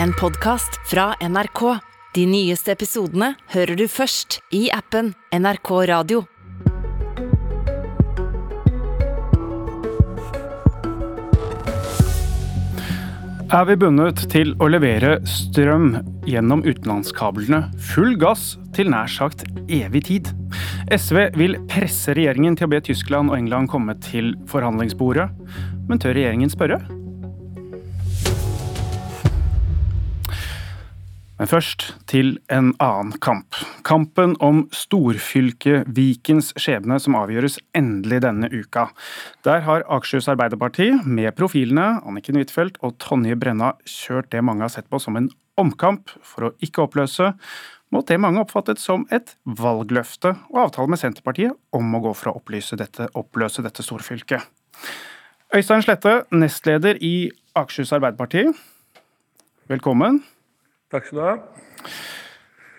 en podkast fra NRK. De nyeste episodene hører du først i appen NRK Radio. Er vi bundet til å levere strøm gjennom utenlandskablene full gass til nær sagt evig tid? SV vil presse regjeringen til å be Tyskland og England komme til forhandlingsbordet, men tør regjeringen spørre? Men først til en annen kamp. Kampen om storfylket Vikens skjebne som avgjøres endelig denne uka. Der har Akershus Arbeiderparti, med profilene Anniken Huitfeldt og Tonje Brenna, kjørt det mange har sett på som en omkamp for å ikke oppløse, mot det mange oppfattet som et valgløfte og avtale med Senterpartiet om å gå for å dette, oppløse dette storfylket. Øystein Slette, nestleder i Akershus Arbeiderparti. Velkommen. Takk skal du ha.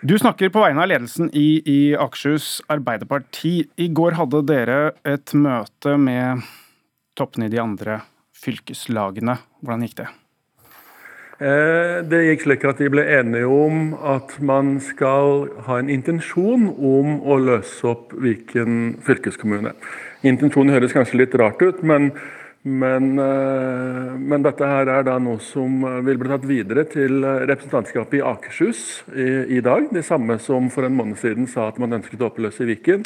Du snakker på vegne av ledelsen i, i Akershus Arbeiderparti. I går hadde dere et møte med toppene i de andre fylkeslagene. Hvordan gikk det? Eh, det gikk slik at de ble enige om at man skal ha en intensjon om å løse opp Viken fylkeskommune. Intensjonen høres kanskje litt rart ut, men men, eh, men, dette her er da noe som vil bli tatt videre til representantskapet i Akershus i, i, dag. Det samme som for en måned siden sa at man ønsket å oppløse Viken.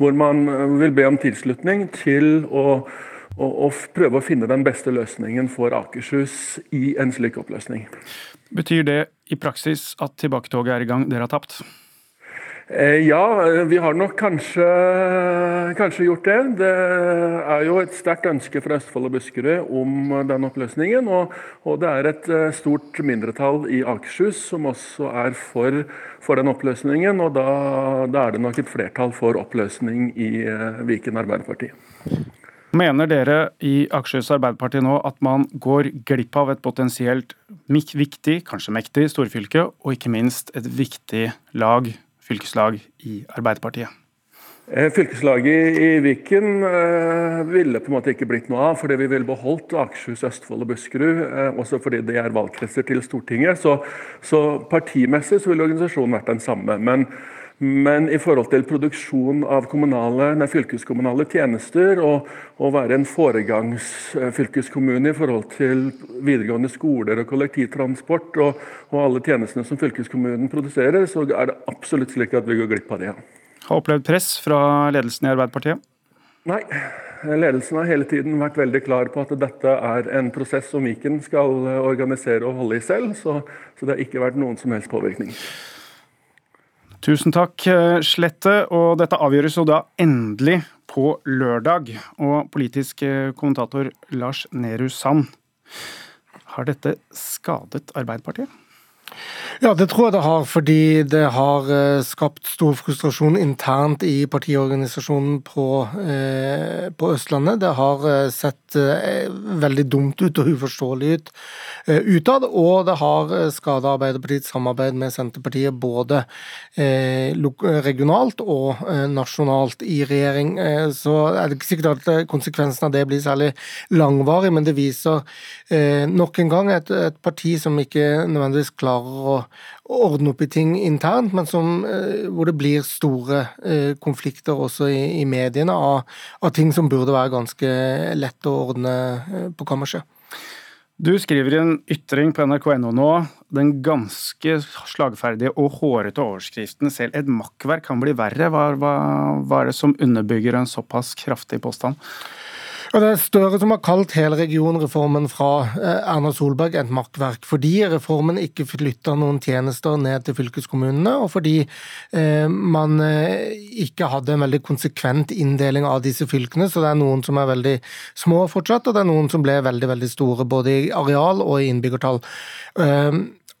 Hvor man vil be om tilslutning til å, å, å prøve å finne den beste løsningen for Akershus i en slik oppløsning. Betyr det i praksis at tilbaketoget er i gang, dere har tapt? Eh, ja, vi har nok kanskje, kanskje, gjort det. Det er jo et sterkt ønske fra Østfold og Buskerud om den oppløsningen. Og, og, det er et eh, stort mindretall i Akershus som også er for, for den oppløsningen. Og da, da, er det nok et flertall for oppløsning i eh, Viken Arbeiderparti. Mener dere i Akershus Arbeiderparti nå at man går glipp av et potensielt viktig, kanskje mektig, storfylke, og ikke minst et viktig lag fylkeslag i Arbeiderpartiet? Eh, fylkeslaget i Viken eh, ville på en måte ikke blitt noe av, fordi vi ville beholdt Akershus, Østfold og Buskerud. Eh, også fordi det er valgkretser til Stortinget. Så, så partimessig så ville organisasjonen vært den samme. Men, men i forhold til produksjon av nei, fylkeskommunale tjenester og, å være en foregangsfylkeskommune i forhold til videregående skoler og kollektivtransport og, og alle tjenestene som fylkeskommunen produserer, så er det absolutt slik at vi går glipp av det. Har opplevd press fra ledelsen i Arbeiderpartiet? Nei. Ledelsen har hele tiden vært veldig klar på at dette er en prosess som Viken skal organisere og holde i selv, så, så det har ikke vært noen som helst påvirkning. Tusen takk, Slette. Og dette avgjøres jo da endelig på lørdag. Og politisk kommentator Lars Nehru Sand, har dette skadet Arbeiderpartiet? Ja, det tror jeg det har, fordi det har eh, skapt stor frustrasjon internt i partiorganisasjonen på, eh, på Østlandet. Det har eh, sett eh, veldig dumt ut og uforståelig ut eh, utad, og det har eh, skada Arbeiderpartiets samarbeid med Senterpartiet både regionalt og nasjonalt i regjering. Så er det ikke sikkert at konsekvensen av det blir særlig langvarig, men det viser nok en gang et, et parti som ikke nødvendigvis klarer å ordne opp i ting internt, men som, eh, hvor det blir store eh, konflikter også i, i mediene av, av, ting som burde være ganske lett å ordne eh, på kammerset. Du skriver i en ytring på nrk.no nå den ganske slagferdige og hårete overskriften 'Selv et makkverk kan bli verre'. Hva, hva, hva er det som underbygger en såpass kraftig påstand? Og Det er Støre som har kalt hele regionreformen fra eh, Erna Solberg et makkverk, fordi reformen ikke flytta noen tjenester ned til fylkeskommunene, og fordi eh, man eh, ikke hadde en veldig konsekvent inndeling av disse fylkene. Så det er noen som er veldig små fortsatt, og det er noen som ble veldig, veldig store, både i areal og i innbyggertall.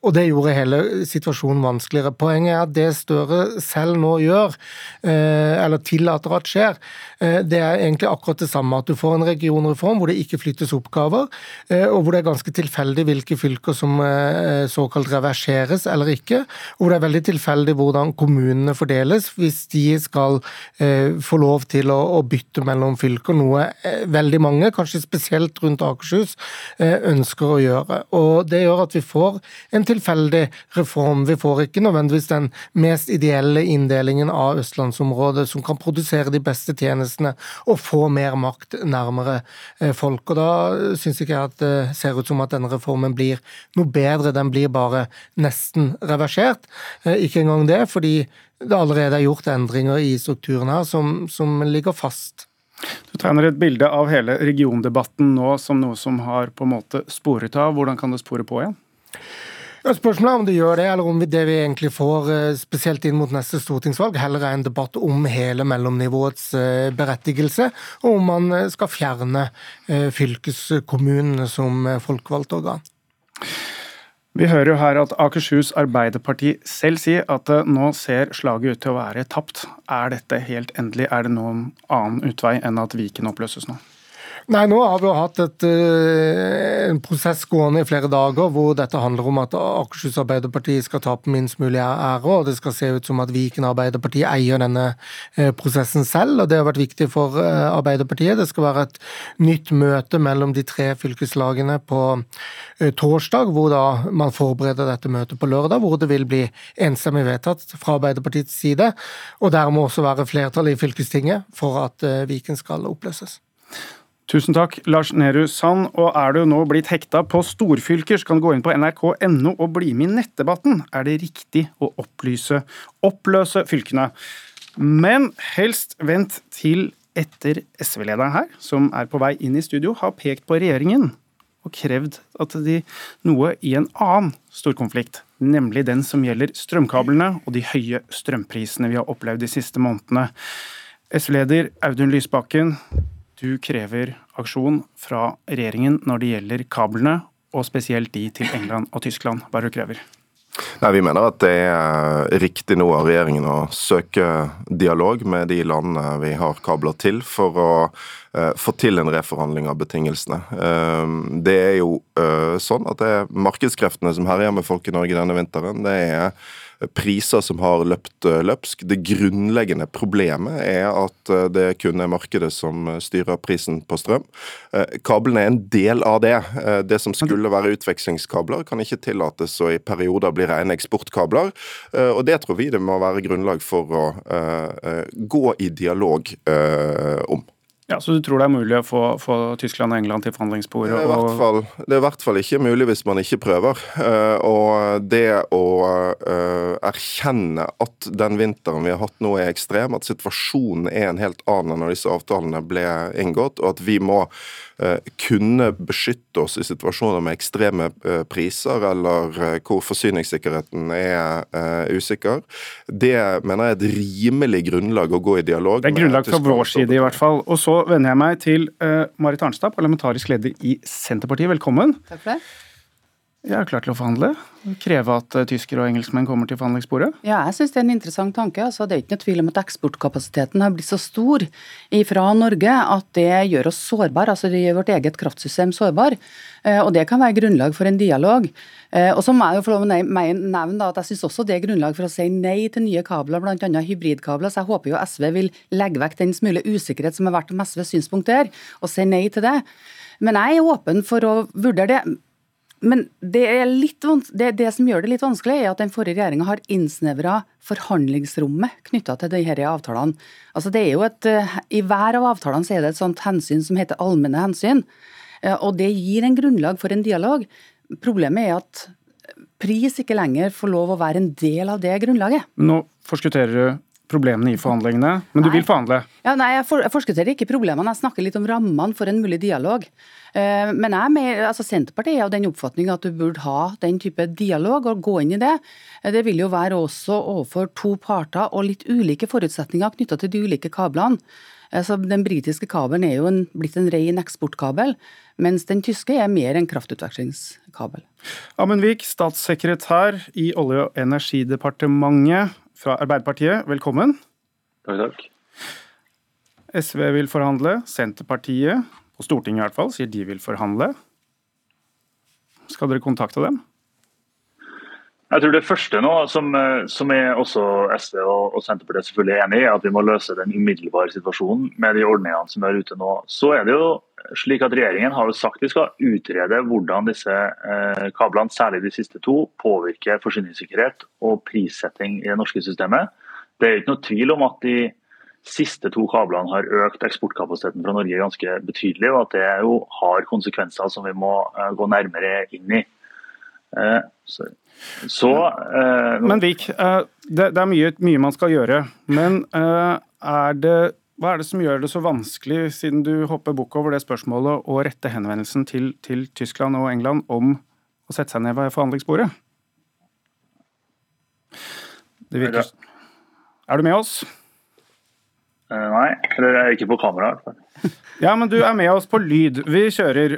Og det gjorde hele situasjonen vanskeligere. Poenget er at det Støre selv nå gjør, eh, eller tillater at skjer, eh, det er egentlig akkurat det samme. At du får en regionreform hvor det ikke flyttes oppgaver, og hvor det er ganske tilfeldig hvilke fylker som såkalt reverseres eller ikke. Og hvor det er veldig tilfeldig hvordan kommunene fordeles hvis de skal få lov til å bytte mellom fylker, noe veldig mange, kanskje spesielt rundt Akershus, ønsker å gjøre. Og Det gjør at vi får en tilfeldig reform. Vi får ikke nødvendigvis den mest ideelle inndelingen av østlandsområdet som kan produsere de beste tjenestene og få mer makt nærmere eh, folk. Og Da syns ikke jeg at det ser ut som at denne reformen blir noe bedre, den blir bare nesten reversert. Eh, ikke engang det, fordi det allerede er gjort endringer i strukturen her som, som ligger fast. Du tegner et bilde av hele regiondebatten nå som noe som har på en måte sporet av. Hvordan kan det spore på igjen? Spørsmålet er om det gjør det, eller om det vi egentlig får, eh, spesielt inn mot neste stortingsvalg, heller er en debatt om hele mellomnivåets eh, berettigelse, og om man eh, skal fjerne fylkeskommunene som folkevalgt organ. Vi hører jo her at Akershus Arbeiderparti selv sier at nå ser slaget ut til å være tapt. Er dette helt endelig? Er det noen annen utvei enn at Viken oppløses nå? Nei, nå har vi jo hatt et, eh, en prosess gående i flere dager hvor dette handler om at Akershus Arbeiderparti skal tape minst mulig ære, og det skal se ut som at Viken Arbeiderparti eier denne eh, prosessen selv. og Det har vært viktig for eh, Arbeiderpartiet. Det skal være et nytt møte mellom de tre fylkeslagene på torsdag, hvor da man forbereder dette møtet på lørdag, hvor det vil bli enstemmig vedtatt fra Arbeiderpartiets side, og der må også være flertall i fylkestinget for at Viken skal oppløses. Tusen takk, Lars Nehru Sand. Og er du nå blitt hekta på storfylker, så kan du gå inn på nrk.no og bli med i nettdebatten. Er det riktig å opplyse, oppløse fylkene? Men helst vent til etter SV-lederen her, som er på vei inn i studio, har pekt på regjeringen og krevd at de noe i en annen storkonflikt, nemlig den som gjelder strømkablene og de høye strømprisene vi har opplevd de siste månedene. SV-leder Audun Lysbakken, du krever aksjon fra regjeringen når det gjelder kablene, og spesielt de til England og Tyskland. Hva er det du krever? Nei, Vi mener at det er riktig nå av regjeringen å søke dialog med de landene vi har kabler til, for å uh, få til en reforhandling av betingelsene. Uh, det er jo uh, sånn at det er markedskreftene som herjer med folk i Norge denne vinteren. Det er priser som har løpt eh, løpsk. Det grunnleggende problemet er at eh, det kun er markedet som eh, styrer prisen på strøm. Kablene er en del av det. Det som skulle være utvekslingskabler, kan ikke tillates å i perioder bli rene eksportkabler. Og det tror vi det må være grunnlag for å gå i dialog om. Ja, Så du tror det er mulig å få, få Tyskland og England til forhandlingsbordet? Det er, det er, i hvert fall ikke mulig hvis man ikke prøver. Uh, og det å uh, erkjenne at den vinteren vi har hatt nå er ekstrem, at situasjonen er en helt annen enn når disse avtalene ble inngått, og at vi må kunne beskytte oss i situasjoner med ekstreme priser, eller hvor forsyningssikkerheten er usikker, det mener jeg er et rimelig grunnlag å gå i dialog med. Det er grunnlag fra vår side, i hvert fall. Og så vender jeg meg til Marit Arnstad, parlamentarisk leder i Senterpartiet. Velkommen. Takk for det. Jeg er klar til å forhandle. Kreve at uh, tyskere og engelskmenn kommer til forhandlingsbordet? Ja, jeg syns det er en interessant tanke. Altså, det er ikke noe tvil om at eksportkapasiteten har blitt så stor fra Norge at det gjør oss sårbare. Altså, det gjør vårt eget kraftsystem sårbar. Uh, og det kan være grunnlag for en dialog. Uh, og så må jeg jo få lov å nevne at jeg syns også det er grunnlag for å si nei til nye kabler, bl.a. hybridkabler. Så jeg håper jo SV vil legge vekk den smule usikkerhet som har vært om SVs synspunkt der, og si nei til det. Men jeg er åpen for å vurdere det. Men det, det, det, som gjør det litt vanskelig, er at den forrige regjeringa har innsnevra forhandlingsrommet knytta til disse avtalene. Altså det er jo et, eh, I hver av avtalene så er det et sånt hensyn som heter allmenne hensyn. Eh, og det gir en grunnlag for en dialog. Problemet er at pris ikke lenger får lov å være en del av det grunnlaget. Nå forskutterer du problemene i forhandlingene, men du vil forhandle? Ja, nei, Jeg, for, jeg forskutterer ikke problemene, jeg snakker litt om rammene for en mulig dialog. Uh, men jeg med, altså Senterpartiet er av den oppfatning at du burde ha den type dialog og gå inn i det. Uh, det vil jo være også overfor to parter og litt ulike forutsetninger knytta til de ulike kablene. Altså, den britiske kabelen er jo en, blitt en ren eksportkabel, mens den tyske er mer en kraftutvekslingskabel. Amundvik, statssekretær i Olje- og energidepartementet fra Arbeiderpartiet, velkommen. Takk, takk. SV vil forhandle, Senterpartiet, på Stortinget i hvert fall, sier de vil forhandle. Skal dere kontakte dem? Jeg tror det første nå, som, eh, som er også SV og, og Senterpartiet selvfølgelig enig i, er at vi må løse den umiddelbare situasjonen med de ordningene som er ute nå. Så er det jo slik at Regjeringen har jo sagt vi skal utrede hvordan disse eh, kablene, særlig de siste to, påvirker forsyningssikkerhet og prissetting i det norske systemet. Det er ikke noe tvil om at de siste to kablene har økt eksportkapasiteten fra Norge ganske betydelig, og at det jo har konsekvenser som vi må eh, gå nærmere inn i. Eh, så, så uh, Men Vik, uh, det, det, er mye, mye, man skal gjøre. Men uh, er det, hva er det som gjør det så vanskelig, siden du hopper bukk over det spørsmålet, å rette henvendelsen til, til, Tyskland og England om å sette seg ned ved forhandlingsbordet? Det virker Er du med oss? Nei, eller jeg er ikke på kamera. i hvert fall. Ja, men du er med oss på lyd. Vi kjører.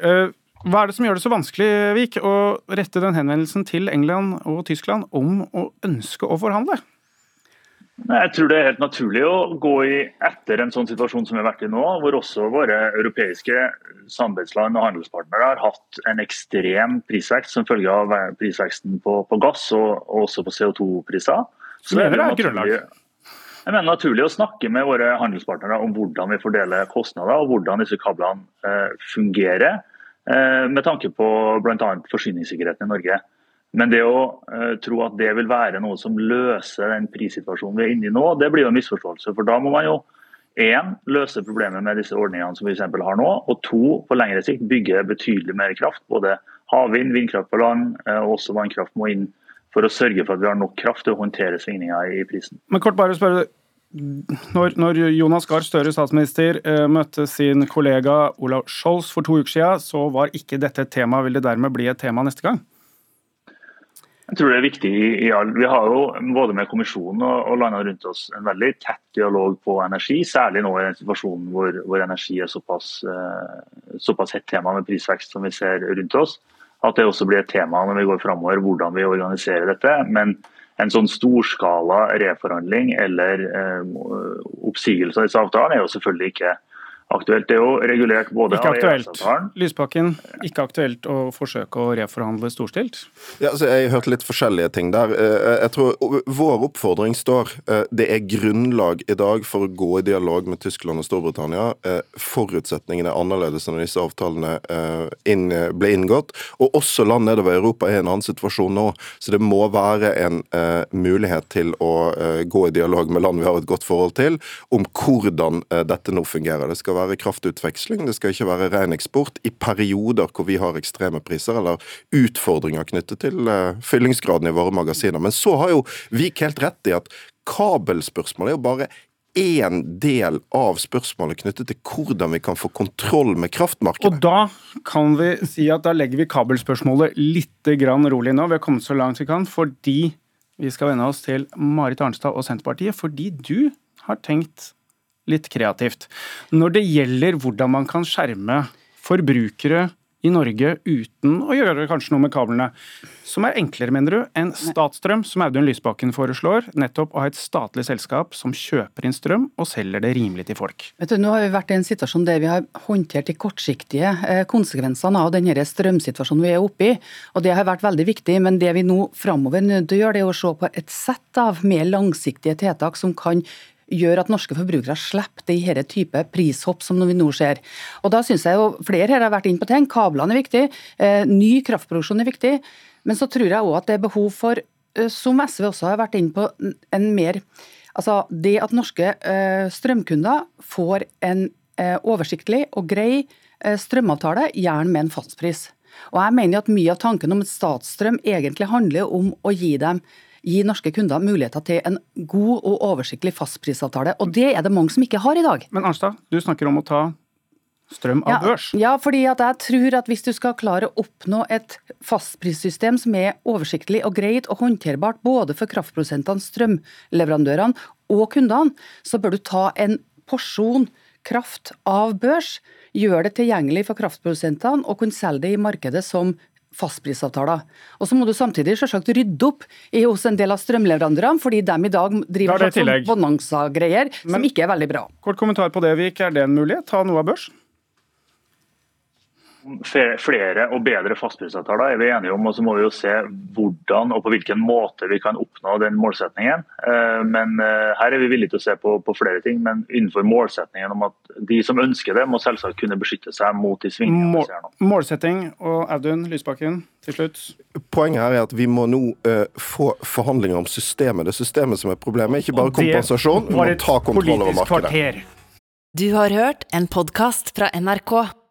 Hva er det som gjør det så vanskelig Vik, å rette den henvendelsen til England og Tyskland om å ønske å forhandle? Jeg tror det er helt naturlig å gå i etter en sånn situasjon som vi har vært i nå, hvor også våre europeiske samarbeidsland og handelspartnere har hatt en ekstrem prisvekst som følge av prisveksten på, på gass og, og, også på CO2-priser. Så det er naturlig, jeg mener naturlig å snakke med våre handelspartnere om hvordan vi fordeler kostnader og hvordan disse kablene eh, fungerer. Eh, med tanke på bl.a. forsyningssikkerheten i Norge. Men det å uh, tro at det vil være noe som løser den prissituasjonen vi er inne i nå, det blir jo en misforståelse. For da må man jo én, løse problemet med disse ordningene som vi eksempel har nå. Og to, på lengre sikt bygge betydelig mer kraft. Både havvind, vindkraft på land uh, og også vannkraft må inn for å sørge for at vi har nok kraft til å håndtere svingninger i prisen. Men kort bare spørre, når, når, Jonas Gahr Støre, statsminister, eh, møtte sin kollega Olav Scholz for to uker siden, så var ikke dette et tema. Vil det dermed bli et tema neste gang? Jeg tror det er viktig Ja, Vi har jo både med kommisjonen og, landene rundt oss en veldig tett dialog på energi, særlig nå i den situasjonen hvor, hvor energi er såpass, eh, såpass hett tema med prisvekst som vi ser rundt oss. At det også blir et tema når vi går framover, hvordan vi organiserer dette. Men en sånn storskala reforhandling eller eh, oppsigelse av disse avtalene er jo selvfølgelig ikke aktuelt. Det er jo regulert både ikke aktuelt. av EØS-avtalen Lysbakken, ikke aktuelt å forsøke å reforhandle storstilt? Ja, altså, jeg hørte litt forskjellige ting der. Eh, jeg tror Vår oppfordring står eh, det er grunnlag i dag for å gå i dialog med Tyskland og Storbritannia. Eh, forutsetningene er annerledes enn disse avtalene ble inngått. Og også land nedover i Europa er i en annen situasjon nå, så det må være en mulighet til å gå i dialog med land vi har et godt forhold til, om hvordan dette nå fungerer. Det skal være kraftutveksling, det skal ikke være ren eksport i perioder hvor vi har ekstreme priser eller utfordringer knyttet til uh, fyllingsgraden i våre magasiner. Men så har jo Vik helt rett i at kabelspørsmålet er jo bare én del av spørsmålet knyttet til hvordan vi kan få kontroll med kraftmarkedet. Og da kan vi si at da legger vi kabelspørsmålet litt rolig nå. Vi har kommet så langt vi kan fordi vi skal vende oss til Marit Arnstad og Senterpartiet. Fordi du har tenkt litt kreativt. Når det gjelder hvordan man kan skjerme forbrukere i Norge uten å gjøre kanskje noe med kablene, som er enklere, mener du, enn Statstrøm, som Audun Lysbakken foreslår, nettopp å ha et statlig selskap som kjøper inn strøm og selger det rimelig til folk? Vet du, Nå har vi vært i en situasjon der vi har håndtert de kortsiktige eh, konsekvensene av denne strømsituasjonen vi er oppe i, og det har vært veldig viktig. Men det vi nå framover er nødt til å gjøre, det er å se på et sett av mer langsiktige tiltak som kan gjør at norske forbrukere slipper det i denne type prishopp som vi nå ser. Og da synes jeg jo Flere her har vært inne på ting. Kablene er viktig, eh, ny kraftproduksjon er viktig. Men så tror jeg òg at det er behov for, eh, som SV også har vært inne på, en mer Altså det at norske eh, strømkunder får en oversiktlig og grei strømavtale, gjerne med en fastpris. Og jeg mener at mye av tanken om et statsstrøm egentlig handler om å gi dem gi norske kunder muligheter til en god og oversiktlig fastprisavtale. Og det er det mange som ikke har i dag. Men Arnstad, du snakker om å ta strøm av børs. Ja, fordi at jeg tror at hvis du skal klare å oppnå et fastprissystem som er oversiktlig og greit og håndterbart både for kraftprodusentene, strømleverandørene og kundene, så bør du ta en porsjon kraft av børs, gjør det tilgjengelig for kraftprodusentene og kunne selge det i markedet som fastprisavtaler. Og så må du samtidig selvsagt rydde opp i hos en del av strømleverandørene, fordi de i dag driver er slags sånn bonanza-greier som ikke er veldig bra. Kort kommentar på det, Vik. Er det en mulighet? Ta noe av børs? Flere og bedre fastprisavtaler er vi enige om, og så må vi jo se hvordan og på hvilken måte vi kan oppnå den målsetningen. Eh, Men eh, her er vi villige til å se på, på flere ting, men innenfor målsetningen om at de som ønsker det, må selvsagt kunne beskytte seg mot de svingningene Mål, vi ser nå. målsetting og Audun Lysbakken til slutt. Poenget her er at vi må nå uh, få forhandlinger om systemet. Det er systemet som er problemet, ikke bare kompensasjon. Vi må ta kontroll over markedet. kvarter. Du har hørt en podkast fra NRK.